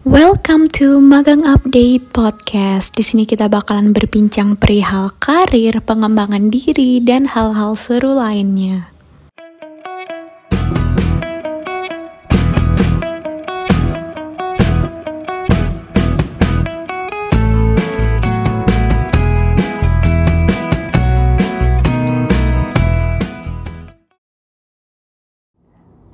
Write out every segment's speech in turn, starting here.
Welcome to Magang Update Podcast. Di sini kita bakalan berbincang perihal karir, pengembangan diri, dan hal-hal seru lainnya.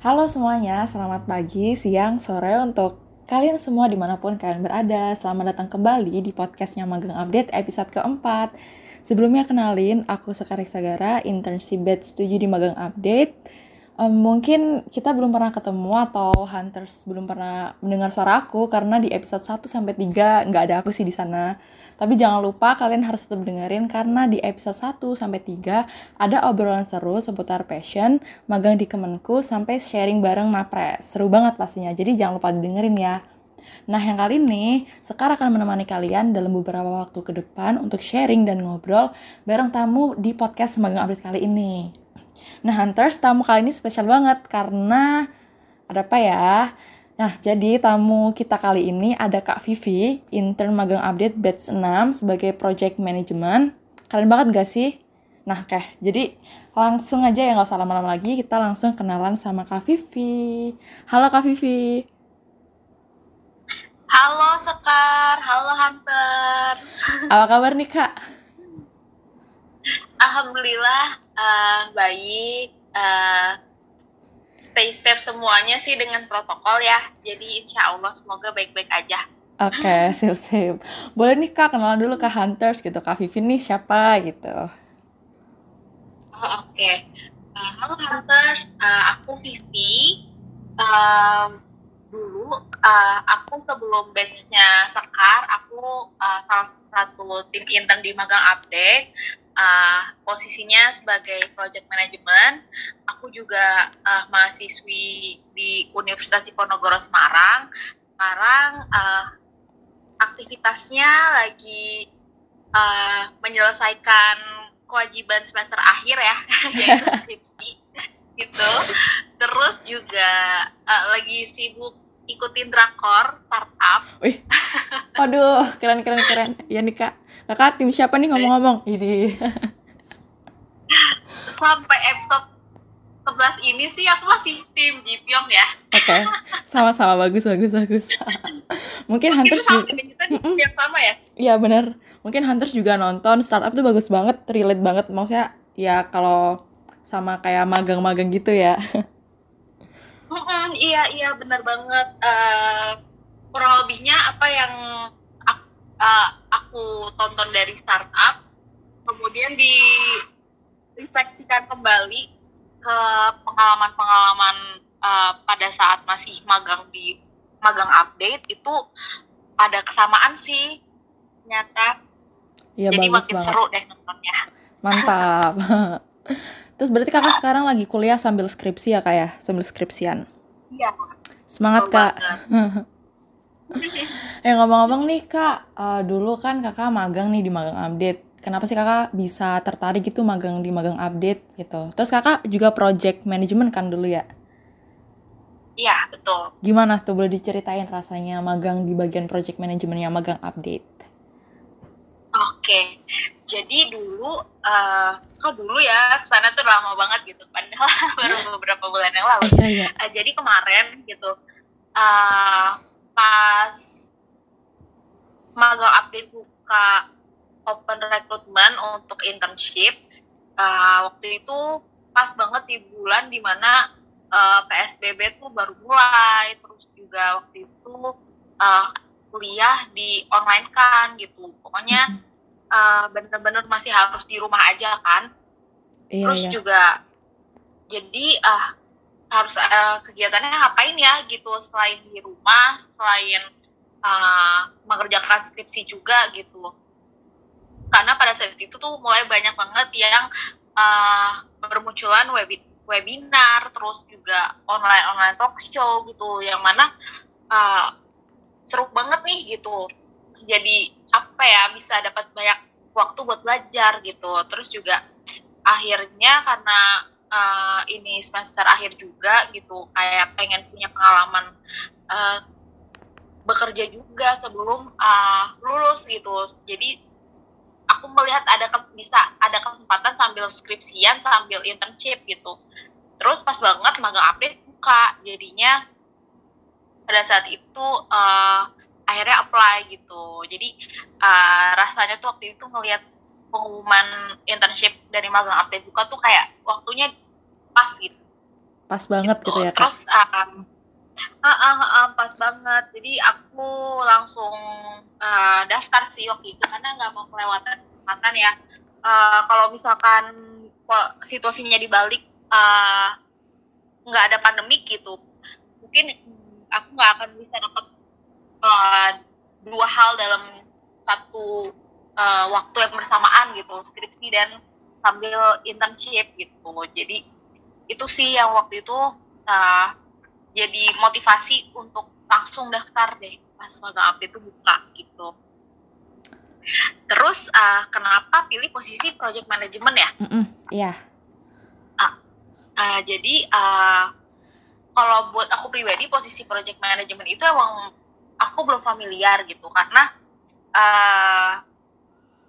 Halo semuanya, selamat pagi, siang, sore untuk kalian semua di mana pun kalian berada. Selamat datang kembali di podcastnya Magang Update episode keempat. Sebelumnya kenalin, aku Sekar Sagara, internship batch 7 di Magang Update. Um, mungkin kita belum pernah ketemu atau Hunters belum pernah mendengar suara aku karena di episode 1 sampai 3 nggak ada aku sih di sana. Tapi jangan lupa kalian harus tetap dengerin karena di episode 1 sampai 3 ada obrolan seru seputar passion, magang di Kemenku sampai sharing bareng Mapres. Seru banget pastinya. Jadi jangan lupa dengerin ya. Nah, yang kali ini sekarang akan menemani kalian dalam beberapa waktu ke depan untuk sharing dan ngobrol bareng tamu di podcast Magang Update kali ini. Nah, Hunters, tamu kali ini spesial banget karena ada apa ya? Nah, jadi tamu kita kali ini ada Kak Vivi, intern magang update batch 6 sebagai project management. Keren banget gak sih? Nah, oke. Jadi langsung aja ya nggak usah lama-lama lagi, kita langsung kenalan sama Kak Vivi. Halo Kak Vivi. Halo Sekar, halo Hunters. Apa kabar nih Kak? Alhamdulillah uh, baik. Uh, stay safe semuanya sih dengan protokol ya. Jadi insya Allah semoga baik-baik aja. Oke, okay, sip-sip. Boleh nih Kak kenalan dulu ke Hunters gitu. Kak Vivi nih siapa gitu. Oh, Oke. Okay. Uh, eh, halo Hunters, uh, aku Vivi. Um, dulu uh, aku sebelum batchnya Sekar, aku uh, salah satu tim intern di Magang Update uh, posisinya sebagai project management. Aku juga uh, mahasiswi di Universitas Diponegoro Semarang. Sekarang uh, aktivitasnya lagi uh, menyelesaikan kewajiban semester akhir ya, yaitu skripsi gitu. Terus juga uh, lagi sibuk ikutin drakor startup. Wih, waduh, keren keren keren. Ya nih kak, kakak tim siapa nih ngomong-ngomong? Ini. Sampai episode 11 ini sih aku masih tim Jipyong ya. Oke, okay. sama-sama bagus bagus bagus. Mungkin Hunters juga. Kita yang sama ya? Iya benar. Mungkin Hunters juga nonton startup tuh bagus banget, relate banget. Maksudnya ya kalau sama kayak magang-magang gitu ya. Mm -mm, iya iya benar banget. Uh, kurang lebihnya apa yang aku, uh, eh, aku tonton dari startup, kemudian direfleksikan kembali ke pengalaman-pengalaman uh, pada saat masih magang di magang update itu ada kesamaan sih ternyata. Iya, Jadi makin banget. seru deh nontonnya. Mantap. Terus berarti kakak sekarang lagi kuliah sambil skripsi ya kak ya? Sambil skripsian? Iya. Semangat kak. eh ngomong-ngomong nih kak, uh, dulu kan kakak magang nih di magang update. Kenapa sih kakak bisa tertarik gitu magang di magang update gitu? Terus kakak juga project management kan dulu ya? Iya betul. Gimana tuh boleh diceritain rasanya magang di bagian project management yang magang update? Oke, jadi dulu, uh, kok dulu ya sana tuh lama banget gitu, padahal baru beberapa bulan yang lalu. Iya, iya. Uh, jadi kemarin gitu, uh, pas magang update buka open recruitment untuk internship, uh, waktu itu pas banget di bulan di mana uh, PSBB tuh baru mulai, terus juga waktu itu uh, kuliah di online kan gitu, pokoknya. Uh, bener-bener masih harus di rumah aja kan. Iya, terus iya. juga jadi uh, harus uh, kegiatannya ngapain ya gitu. Selain di rumah selain uh, mengerjakan skripsi juga gitu. Karena pada saat itu tuh mulai banyak banget yang uh, bermunculan webi webinar terus juga online online talk show gitu. Yang mana uh, seru banget nih gitu. Jadi apa ya bisa dapat banyak waktu buat belajar gitu. Terus juga akhirnya karena uh, ini semester akhir juga gitu kayak pengen punya pengalaman uh, bekerja juga sebelum uh, lulus gitu. Jadi aku melihat ada bisa ada kesempatan sambil skripsian sambil internship gitu. Terus pas banget magang update buka jadinya pada saat itu uh, akhirnya apply gitu. Jadi uh, rasanya tuh waktu itu ngelihat pengumuman internship dari magang update buka tuh kayak waktunya pas gitu. Pas banget gitu, gitu ya kak? terus um, uh, uh, uh, uh, pas banget. Jadi aku langsung uh, daftar sih waktu itu karena nggak mau kelewatan kesempatan ya. Uh, kalau misalkan situasinya dibalik nggak uh, ada pandemik gitu mungkin aku nggak akan bisa dapat uh, dua hal dalam satu uh, waktu yang bersamaan gitu skripsi dan sambil internship gitu jadi itu sih yang waktu itu uh, jadi motivasi untuk langsung daftar deh pas magang update itu buka gitu. Terus uh, kenapa pilih posisi project management ya? Iya. Mm yeah. uh, uh, jadi uh, kalau buat aku pribadi posisi project management itu emang aku belum familiar gitu karena uh,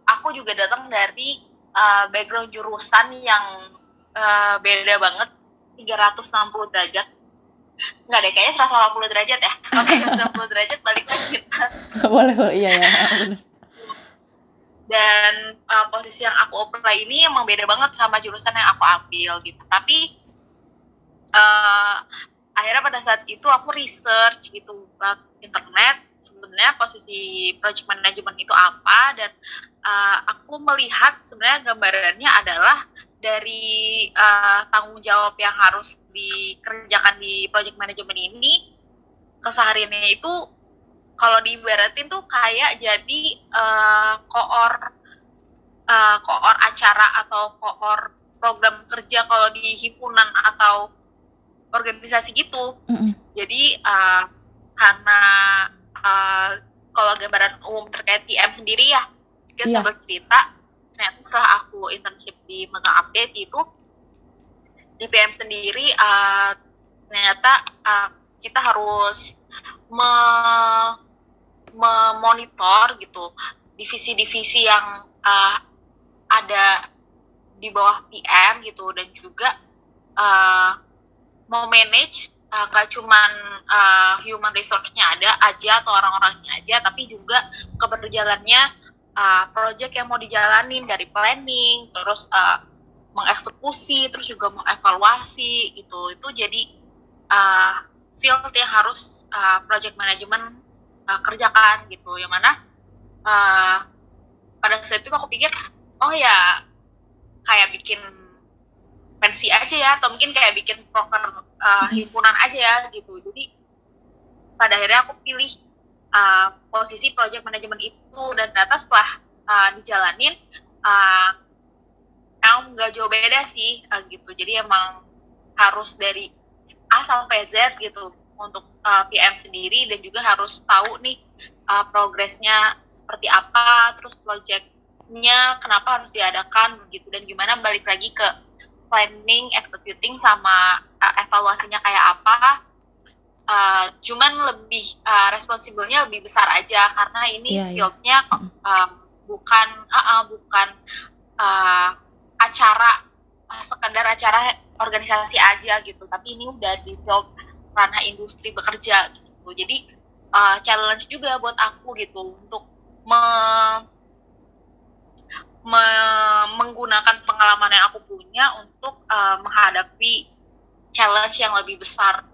aku juga datang dari uh, background jurusan yang uh, beda banget 360 derajat Enggak deh, kayaknya 180 derajat ya. Oke, 180 derajat balik lagi kita. boleh, boleh. Iya, ya. Dan uh, posisi yang aku apply ini emang beda banget sama jurusan yang aku ambil gitu. Tapi uh, akhirnya pada saat itu aku research gitu lewat internet sebenarnya posisi project management itu apa dan uh, aku melihat sebenarnya gambarannya adalah dari uh, tanggung jawab yang harus dikerjakan di project management ini kesehariannya itu kalau diibaratin tuh kayak jadi uh, koor uh, koor acara atau koor program kerja kalau di himpunan atau organisasi gitu. Mm -hmm. Jadi uh, karena uh, kalau gambaran umum terkait PM sendiri ya kita yeah. bercerita ternyata setelah aku internship di Mega Update itu di PM sendiri uh, ternyata uh, kita harus me memonitor gitu divisi-divisi yang uh, ada di bawah PM gitu dan juga uh, mau manage nggak uh, cuman uh, human resource-nya ada aja atau orang-orangnya aja tapi juga keberjalannya uh, project yang mau dijalanin dari planning terus uh, mengeksekusi terus juga mengevaluasi gitu. Itu jadi uh, field yang harus uh, project management uh, kerjakan gitu. Yang mana uh, pada saat itu aku pikir oh ya kayak bikin pensi aja ya atau mungkin kayak bikin proker uh, himpunan aja ya gitu. Jadi pada akhirnya aku pilih uh, posisi project management itu. Dan ternyata setelah uh, dijalanin uh, emang nggak jauh beda sih uh, gitu. Jadi emang harus dari A sampai Z gitu untuk uh, PM sendiri. Dan juga harus tahu nih uh, progresnya seperti apa terus projectnya kenapa harus diadakan gitu. Dan gimana balik lagi ke planning, executing sama uh, evaluasinya kayak apa uh, cuman lebih uh, responsibelnya lebih besar aja karena ini yeah, iya. fieldnya yeah. um, bukan uh, uh, bukan uh, acara uh, sekedar acara organisasi aja gitu tapi ini udah di field ranah industri bekerja gitu jadi uh, challenge juga buat aku gitu untuk me, me, menggunakan pengalaman yang aku punya untuk uh, menghadapi challenge yang lebih besar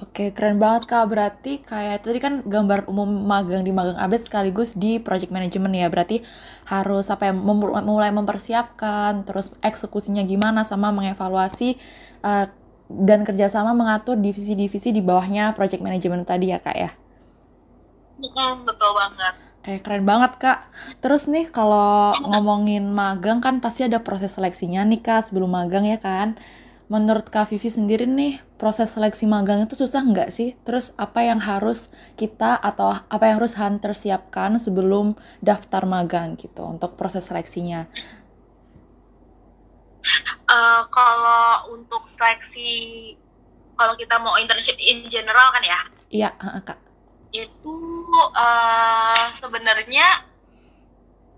Oke, keren banget Kak. Berarti kayak tadi kan gambar umum magang di magang update sekaligus di project management ya. Berarti harus apa ya mulai mempersiapkan, terus eksekusinya gimana sama mengevaluasi uh, dan kerjasama mengatur divisi-divisi di bawahnya project management tadi ya Kak ya. betul banget. Kayak keren banget Kak. Terus nih kalau ngomongin magang kan pasti ada proses seleksinya nih Kak sebelum magang ya kan menurut Kak Vivi sendiri nih, proses seleksi magang itu susah nggak sih? Terus apa yang harus kita atau apa yang harus Hunter siapkan sebelum daftar magang gitu untuk proses seleksinya? Uh, kalau untuk seleksi, kalau kita mau internship in general kan ya? Iya, Kak. Itu uh, sebenarnya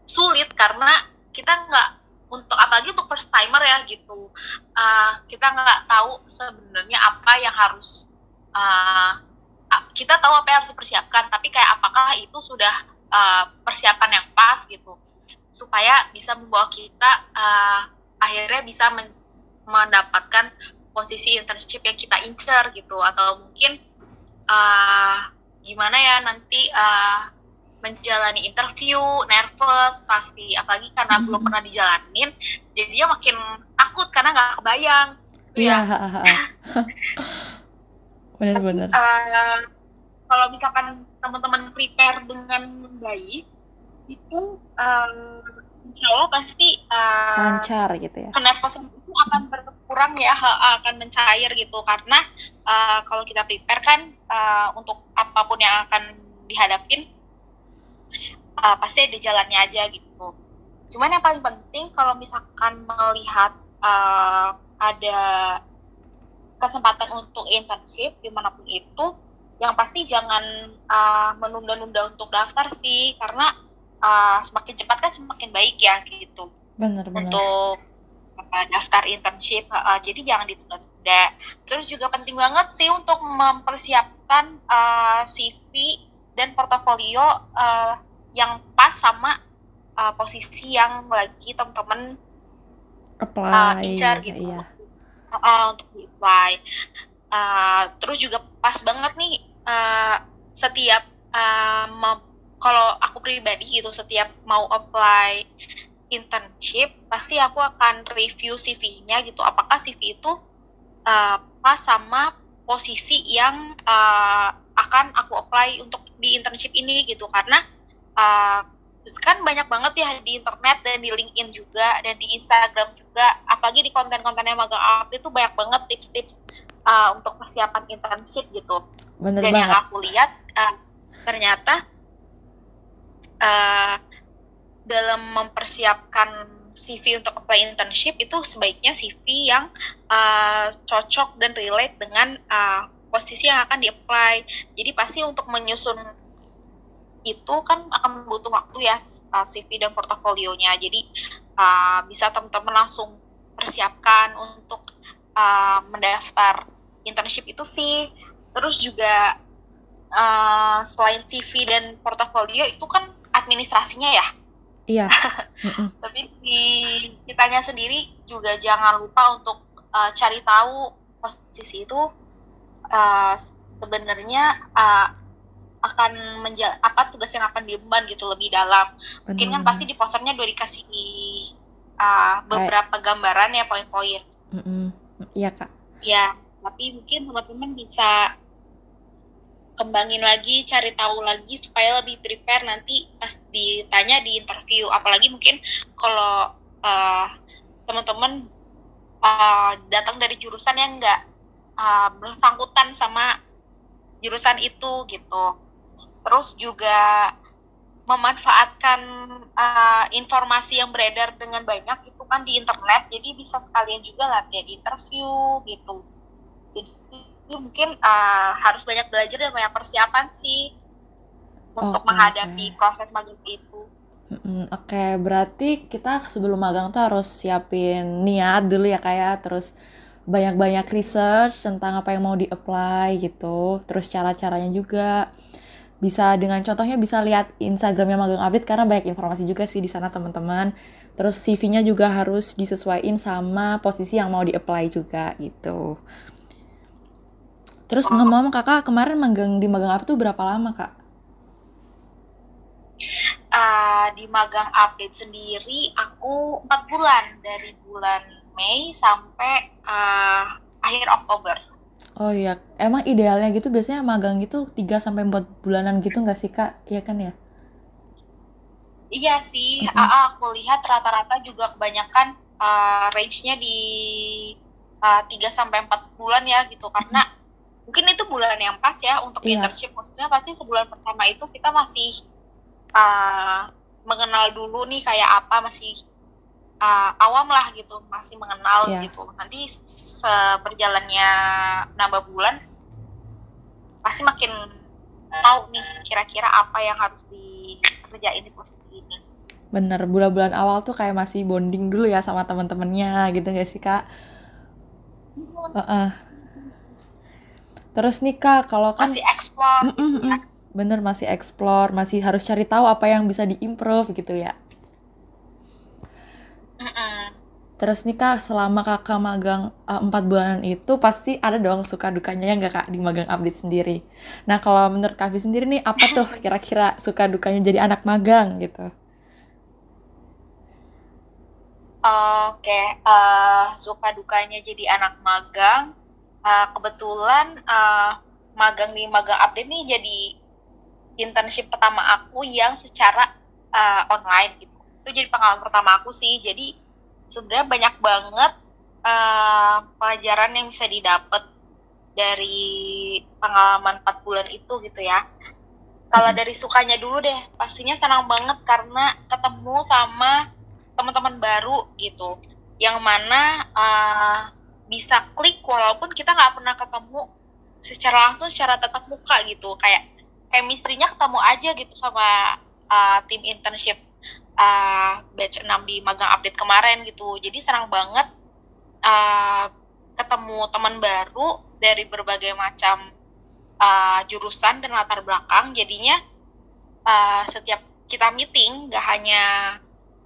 sulit karena kita nggak untuk apalagi untuk first timer ya gitu. Uh, kita nggak tahu sebenarnya apa yang harus uh, kita tahu apa yang harus dipersiapkan tapi kayak apakah itu sudah uh, persiapan yang pas gitu. Supaya bisa membawa kita uh, akhirnya bisa men mendapatkan posisi internship yang kita incer gitu. Atau mungkin uh, gimana ya nanti uh, menjalani interview nervous pasti. Apalagi karena hmm. belum pernah dijalanin jadinya makin takut karena nggak kebayang iya benar-benar uh, kalau misalkan teman-teman prepare dengan baik itu uh, insya Allah pasti uh, lancar gitu ya. kenervosan itu akan berkurang ya akan mencair gitu. Karena uh, kalau kita prepare kan uh, untuk apa pun yang akan dihadapin uh, pasti ada jalannya aja gitu. Cuman yang paling penting kalau misalkan melihat uh, ada kesempatan untuk internship di mana pun itu yang pasti jangan uh, menunda-nunda untuk daftar sih. Karena uh, semakin cepat kan semakin baik ya gitu. Benar, benar. untuk uh, daftar internship uh, jadi jangan ditunda-tunda terus juga penting banget sih untuk mempersiapkan uh, CV dan portofolio uh, yang pas sama uh, posisi yang lagi teman-teman apply uh, incar gitu. iya. uh, untuk apply. Uh, terus juga pas banget nih uh, setiap uh, kalau aku pribadi gitu setiap mau apply internship pasti aku akan review CV-nya gitu. Apakah CV itu uh, pas sama posisi yang uh, akan aku apply untuk di internship ini gitu. Karena uh, kan banyak banget ya di internet dan di LinkedIn juga dan di Instagram juga. Apalagi di konten-konten yang magang update itu banyak banget tips-tips uh, untuk persiapan internship gitu. Bener dan banget. yang aku lihat uh, ternyata uh, dalam mempersiapkan CV untuk apply internship itu sebaiknya CV yang uh, cocok dan relate dengan uh, posisi yang akan di-apply. Jadi pasti untuk menyusun itu kan akan butuh waktu ya uh, CV dan portofolionya. Jadi uh, bisa teman-teman langsung persiapkan untuk uh, mendaftar internship itu sih. Terus juga uh, selain CV dan portofolio itu kan administrasinya ya. Iya. Tapi di kitanya sendiri juga jangan lupa untuk uh, cari tahu posisi itu uh, sebenarnya uh, akan menja apa tugas yang akan diemban gitu lebih dalam. Benar. Mungkin kan pasti di posternya udah dikasih uh, beberapa Kayak. gambaran ya poin-poin. Iya kak. Ya, tapi mungkin teman-teman bisa kembangin lagi, cari tahu lagi supaya lebih prepare nanti pas ditanya di interview. Apalagi mungkin kalau uh, teman-teman uh, datang dari jurusan yang enggak uh, bersangkutan sama jurusan itu gitu terus juga memanfaatkan uh, informasi yang beredar dengan banyak itu kan di internet jadi bisa sekalian juga latihan interview gitu jadi mungkin uh, harus banyak belajar dan banyak persiapan sih untuk okay, menghadapi okay. proses magang itu Oke, okay, berarti kita sebelum magang tuh harus siapin niat dulu ya kayak ya. terus banyak-banyak research tentang apa yang mau di-apply gitu, terus cara-caranya juga bisa dengan contohnya bisa lihat Instagramnya Magang Update karena banyak informasi juga sih di sana teman-teman. Terus CV-nya juga harus disesuaikan sama posisi yang mau di-apply juga gitu. Terus ngomong kakak kemarin magang di Magang Update tuh berapa lama kak? Uh, di Magang Update sendiri aku 4 bulan dari bulan Mei sampai uh, akhir Oktober. Oh iya, emang idealnya gitu biasanya magang gitu 3 sampai 4 bulanan gitu nggak sih Kak? Iya kan ya? Iya sih, mm -hmm. aku lihat rata-rata juga kebanyakan uh, range-nya di uh, 3 sampai 4 bulan ya gitu karena mm -hmm. Mungkin itu bulan yang pas ya untuk yeah. internship. Maksudnya pasti sebulan pertama itu kita masih uh, mengenal dulu nih kayak apa, masih uh, awam lah gitu masih mengenal yeah. gitu nanti seberjalannya nambah bulan pasti makin tahu nih kira-kira apa yang harus dikerjain di posisi ini bener bulan-bulan awal tuh kayak masih bonding dulu ya sama teman-temannya gitu gak sih kak uh -uh. Terus nih kak kalau kan masih explore Mm, mm, mm. bener masih explore masih harus cari tahu apa yang bisa diimprove gitu ya Mm-mm. terus nih kak selama kakak magang uh, empat bulanan itu pasti ada dong suka dukanya ya nggak kak di magang update sendiri nah kalau menurut Kavi sendiri nih apa tuh kira-kira suka dukanya jadi anak magang gitu Oke, eh, suka dukanya jadi anak magang. Eh, kebetulan eh, magang di magang update nih jadi internship pertama aku yang secara eh, online gitu. Itu jadi pengalaman pertama aku sih. Jadi sebenarnya banyak banget eh, pelajaran yang bisa didapat dari pengalaman 4 bulan itu gitu ya. Kalau Mm-mm. dari sukanya dulu deh, pastinya senang banget karena ketemu sama teman-teman baru gitu yang mana uh, bisa klik walaupun kita nggak pernah ketemu secara langsung secara tatap muka gitu. Kayak chemistry-nya ketemu aja gitu sama uh, tim internship uh, batch 6 di magang update kemarin gitu. Jadi senang banget uh, ketemu teman baru dari berbagai macam uh, jurusan dan latar belakang. Jadinya uh, setiap kita meeting gak hanya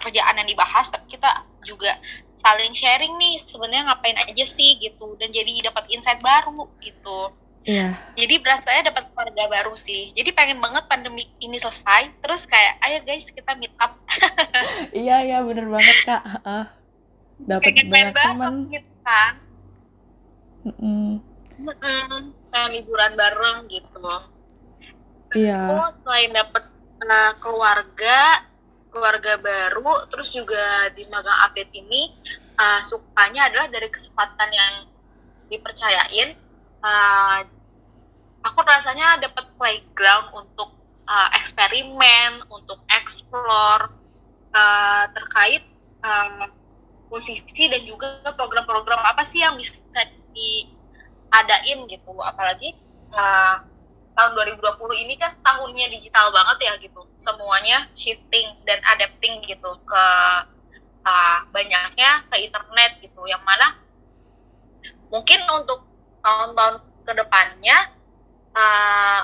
kerjaan yang dibahas tapi kita juga saling sharing nih sebenarnya ngapain aja sih gitu dan jadi dapat insight baru gitu. Iya. Jadi berasanya dapat keluarga baru sih. Jadi pengen banget pandemi ini selesai terus kayak ayo guys kita meet up. Iya iya bener banget kak. Heeh. dapat banyak teman gitu kan. Mm-mm. Mm-mm, pengen liburan bareng gitu. Iya. Terus selain dapet uh, keluarga keluarga baru terus juga di magang update ini uh, sukanya adalah dari kesempatan yang dipercayain uh, aku rasanya dapat playground untuk uh, eksperimen untuk explore uh, terkait uh, posisi dan juga program-program apa sih yang bisa diadain gitu apalagi uh, tahun 2020 ini kan tahunnya digital banget ya gitu. Semuanya shifting dan adapting gitu ke uh, banyaknya ke internet gitu. Yang mana mungkin untuk tahun-tahun ke depannya uh,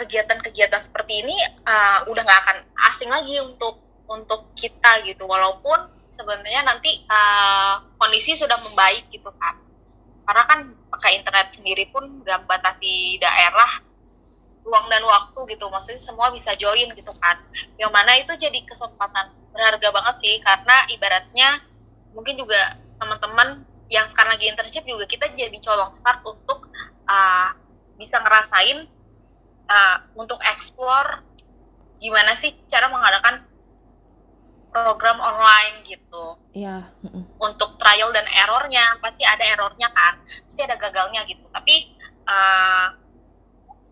kegiatan-kegiatan seperti ini uh, udah nggak akan asing lagi untuk untuk kita gitu. Walaupun sebenarnya nanti uh, kondisi sudah membaik gitu kan. Karena kan pakai internet sendiri pun udah batasi daerah ruang dan waktu gitu. Maksudnya semua bisa join gitu kan. Yang mana itu jadi kesempatan berharga banget sih. Karena ibaratnya mungkin juga teman-teman yang sekarang lagi internship juga kita jadi colong start untuk uh, bisa ngerasain uh, untuk explore gimana sih cara mengadakan program online gitu. Iya Mm-mm. untuk trial dan errornya pasti ada errornya kan. Pasti ada gagalnya gitu. Tapi uh,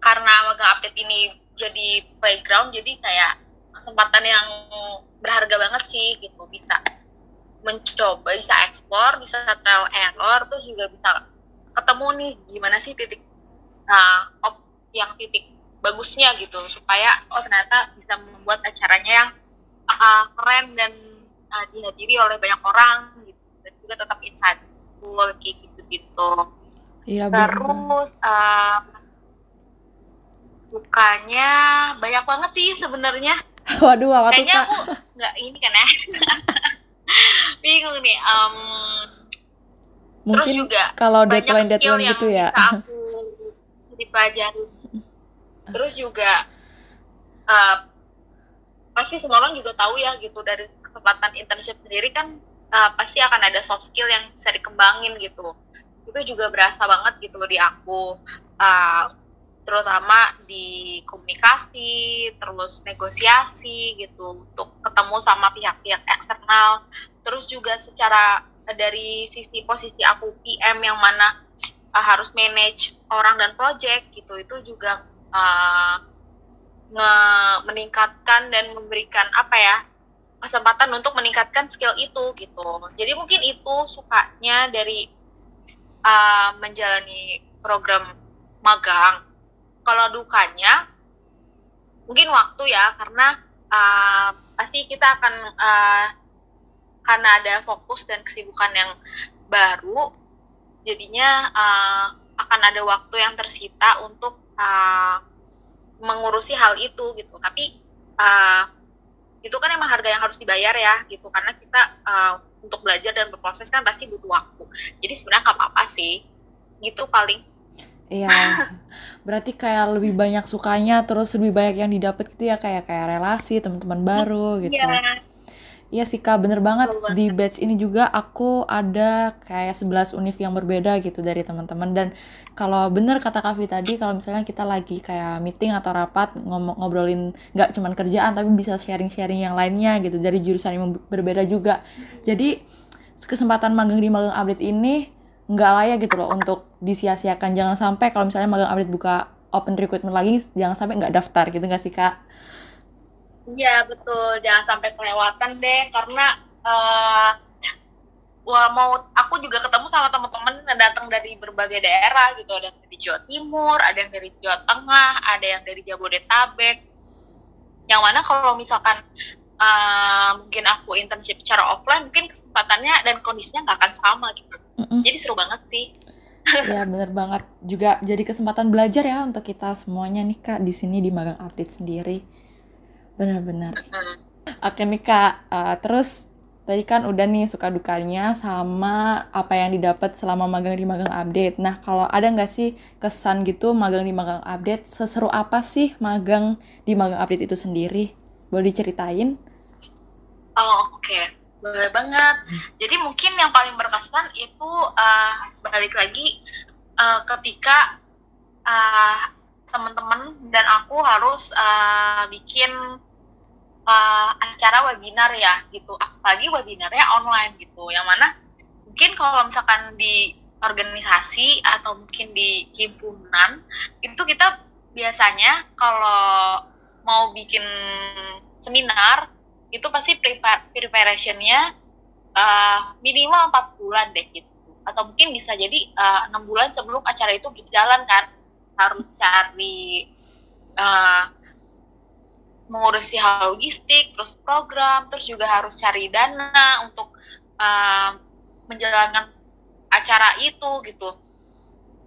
karena magang update ini jadi playground jadi kayak kesempatan yang berharga banget sih gitu. Bisa mencoba bisa ekspor bisa trial error terus juga bisa ketemu nih gimana sih titik nah op yang titik bagusnya gitu. Supaya oh ternyata bisa membuat acaranya yang uh, keren dan uh, dihadiri oleh banyak orang gitu. Dan juga tetap insightful kayak gitu gitu bener terus uh, bukanya banyak banget sih sebenarnya. Waduh apa tuh kayaknya aku nggak ini kan ya. Bingung nih um, terus mungkin juga kalau banyak deadline skill deadline gitu ya. bisa aku bisa dipelajari. Terus juga uh, pasti semua orang juga tahu ya gitu dari kesempatan internship sendiri kan uh, pasti akan ada soft skill yang bisa dikembangin gitu. Itu juga berasa banget gitu di aku. Uh, terutama di komunikasi terus negosiasi gitu untuk ketemu sama pihak-pihak eksternal. Terus juga secara dari sisi posisi aku PM yang mana uh, harus manage orang dan project gitu itu juga uh, nge meningkatkan dan memberikan apa ya kesempatan untuk meningkatkan skill itu gitu. Jadi mungkin itu sukanya dari uh, menjalani program magang kalau dukanya mungkin waktu ya karena uh, pasti kita akan uh, karena ada fokus dan kesibukan yang baru jadinya uh, akan ada waktu yang tersita untuk uh, mengurusi hal itu gitu. Tapi uh, itu kan emang harga yang harus dibayar ya gitu. Karena kita uh, untuk belajar dan berproses kan pasti butuh waktu. Jadi sebenarnya nggak apa-apa sih. Gitu paling Iya, berarti kayak lebih banyak sukanya, terus lebih banyak yang didapat gitu ya kayak kayak relasi teman-teman baru gitu. Iya. Iya sih Kak, bener banget. Di batch ini juga aku ada kayak 11 univ yang berbeda gitu dari teman-teman. Dan kalau bener kata Kavi tadi, kalau misalnya kita lagi kayak meeting atau rapat ngomong ngobrolin nggak cuman kerjaan, tapi bisa sharing-sharing yang lainnya gitu dari jurusan yang berbeda juga. Jadi kesempatan magang di magang update ini nggak layak gitu loh untuk disia-siakan. Jangan sampai kalau misalnya magang update buka open recruitment lagi, jangan sampai nggak daftar gitu nggak sih Kak? Iya betul, jangan sampai kelewatan deh karena uh, wah mau aku juga ketemu sama teman-teman yang datang dari berbagai daerah gitu, ada yang dari Jawa Timur, ada yang dari Jawa Tengah, ada yang dari Jabodetabek. Yang mana kalau misalkan uh, mungkin aku internship secara offline, mungkin kesempatannya dan kondisinya nggak akan sama gitu. Mm -mm. Jadi seru banget sih. ya bener banget. Juga jadi kesempatan belajar ya untuk kita semuanya nih kak di sini di magang update sendiri. Benar-benar oke nih kak uh, terus tadi kan udah nih suka dukanya sama apa yang didapat selama magang di magang update. Nah kalau ada nggak sih kesan gitu magang di magang update seseru apa sih magang di magang update itu sendiri? Boleh diceritain oh oke. Okay. boleh banget. Jadi mungkin yang paling berkesan itu uh, balik lagi uh, ketika uh, teman-teman dan aku harus uh, bikin uh, acara webinar ya gitu. Apalagi webinarnya online gitu. Yang mana mungkin kalau misalkan di organisasi atau mungkin di himpunan itu kita biasanya kalau mau bikin seminar itu pasti preparationnya uh, minimal empat bulan deh gitu atau mungkin bisa jadi eh, enam uh, bulan sebelum acara itu berjalan kan harus cari uh, mengurusi hal logistik, terus program, terus juga harus cari dana untuk uh, menjalankan acara itu gitu.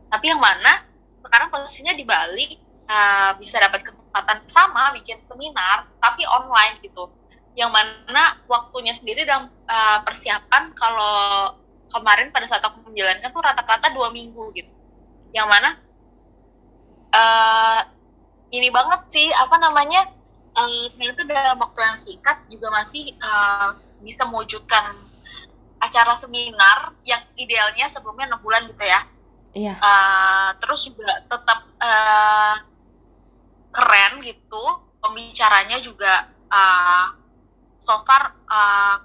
Tapi yang mana sekarang posisinya di Bali uh, bisa dapat kesempatan sama bikin seminar tapi online gitu. Yang mana waktunya sendiri dalam uh, persiapan kalau kemarin pada saat aku menjalankan tuh rata-rata dua minggu gitu. Yang mana uh, ini banget sih apa namanya uh, ternyata dalam waktu yang singkat juga masih uh, bisa mewujudkan acara seminar yang idealnya sebelumnya enam bulan gitu ya. Iya. Uh, terus juga tetap uh, keren gitu, pembicaranya juga uh, so far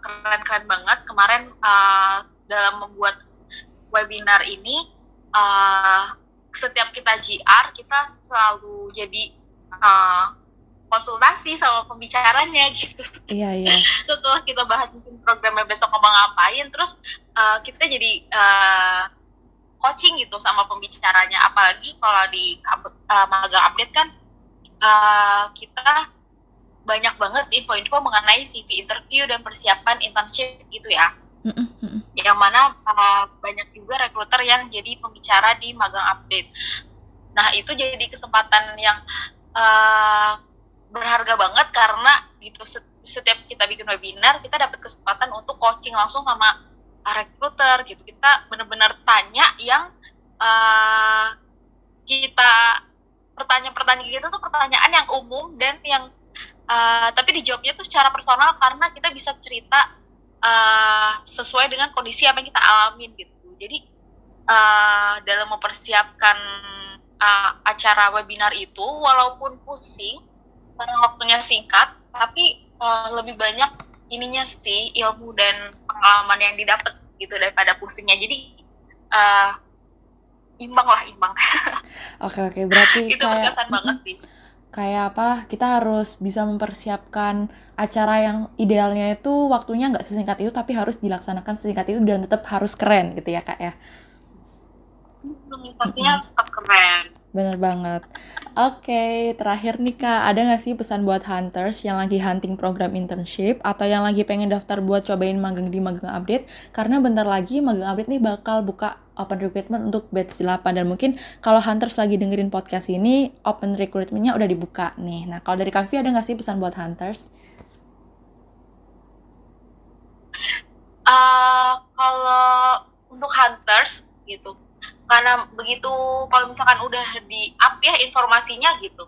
keren-keren uh, banget. Kemarin uh, dalam membuat webinar ini, uh, setiap kita GR kita selalu jadi uh, konsultasi sama pembicaranya gitu. Iya iya. Setelah kita bahas mungkin programnya besok ngomong ngapain, terus uh, kita jadi uh, coaching gitu sama pembicaranya. Apalagi kalau di uh, magang update kan uh, kita banyak banget info-info mengenai CV interview dan persiapan internship gitu ya. Yang mana uh, banyak juga rekruter yang jadi pembicara di magang update. Nah itu jadi kesempatan yang uh, berharga banget karena gitu setiap kita bikin webinar kita dapat kesempatan untuk coaching langsung sama recruiter gitu kita benar-benar tanya yang uh, kita pertanyaan-pertanyaan gitu tuh pertanyaan yang umum dan yang uh, tapi dijawabnya tuh secara personal karena kita bisa cerita uh, sesuai dengan kondisi apa yang kita alamin gitu. Jadi uh, dalam mempersiapkan uh, acara webinar itu walaupun pusing karena waktunya singkat tapi uh, lebih banyak ininya sih ilmu dan pengalaman yang didapat gitu daripada pusingnya. Jadi uh, imbang lah imbang. Oke oke. Berarti itu kayak, berkesan banget sih kayak apa kita harus bisa mempersiapkan acara yang idealnya itu waktunya nggak sesingkat itu tapi harus dilaksanakan sesingkat itu dan tetap harus keren gitu ya kak ya? Pastinya harus tetap keren Bener banget. Oke, terakhir nih Kak, ada nggak sih pesan buat hunters yang lagi hunting program internship atau yang lagi pengen daftar buat cobain magang di Magang Update? Karena bentar lagi Magang Update nih bakal buka open recruitment untuk batch 8 dan mungkin kalau hunters lagi dengerin podcast ini, open recruitmentnya udah dibuka nih. Nah, kalau dari Kavi ada nggak sih pesan buat hunters? Uh, kalau untuk hunters gitu, karena begitu kalau misalkan udah di up ya informasinya gitu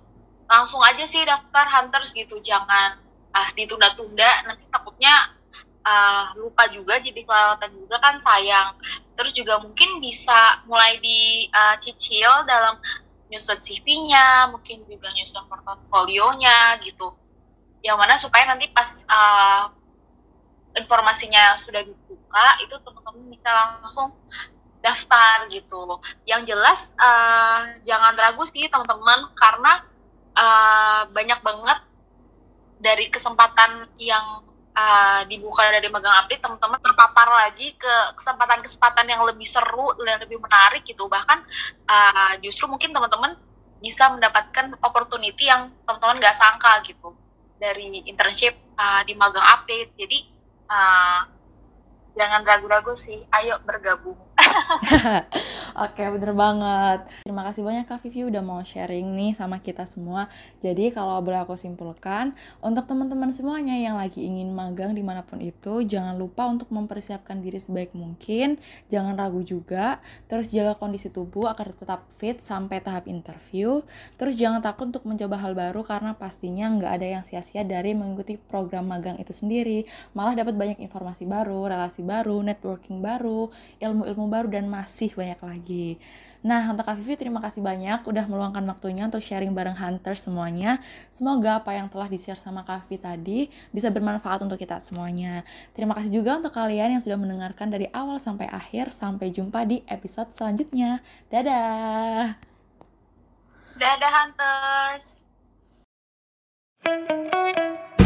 langsung aja sih daftar hunters gitu. Jangan ah ditunda-tunda. Nanti takutnya uh, lupa juga jadi kelewatan juga kan sayang. Terus juga mungkin bisa mulai dicicil uh, dalam nyusun CV-nya mungkin juga nyusun portofolionya gitu. Yang mana supaya nanti pas uh, informasinya sudah dibuka itu teman-teman bisa langsung daftar gitu. Yang jelas uh, jangan ragu sih teman-teman karena uh, banyak banget dari kesempatan yang uh, dibuka dari magang update teman-teman terpapar lagi ke kesempatan-kesempatan yang lebih seru dan lebih menarik gitu. Bahkan uh, justru mungkin teman-teman bisa mendapatkan opportunity yang teman-teman nggak sangka gitu dari internship uh, di magang update. Jadi uh, jangan ragu-ragu sih, ayo bergabung. Oke, bener banget. Terima kasih banyak Kak Vivi udah mau sharing nih sama kita semua. Jadi kalau boleh aku simpulkan, untuk teman-teman semuanya yang lagi ingin magang di mana pun itu, jangan lupa untuk mempersiapkan diri sebaik mungkin, jangan ragu juga, terus jaga kondisi tubuh agar tetap fit sampai tahap interview, terus jangan takut untuk mencoba hal baru karena pastinya nggak ada yang sia-sia dari mengikuti program magang itu sendiri, malah dapat banyak informasi baru, relasi baru, networking baru, ilmu-ilmu baru dan masih banyak lagi. Nah, untuk Kak Vivi terima kasih banyak udah meluangkan waktunya untuk sharing bareng Hunter semuanya. Semoga apa yang telah di-share sama Kak Vivi tadi bisa bermanfaat untuk kita semuanya. Terima kasih juga untuk kalian yang sudah mendengarkan dari awal sampai akhir. Sampai jumpa di episode selanjutnya. Dadah. Dadah Hunters. Thank you.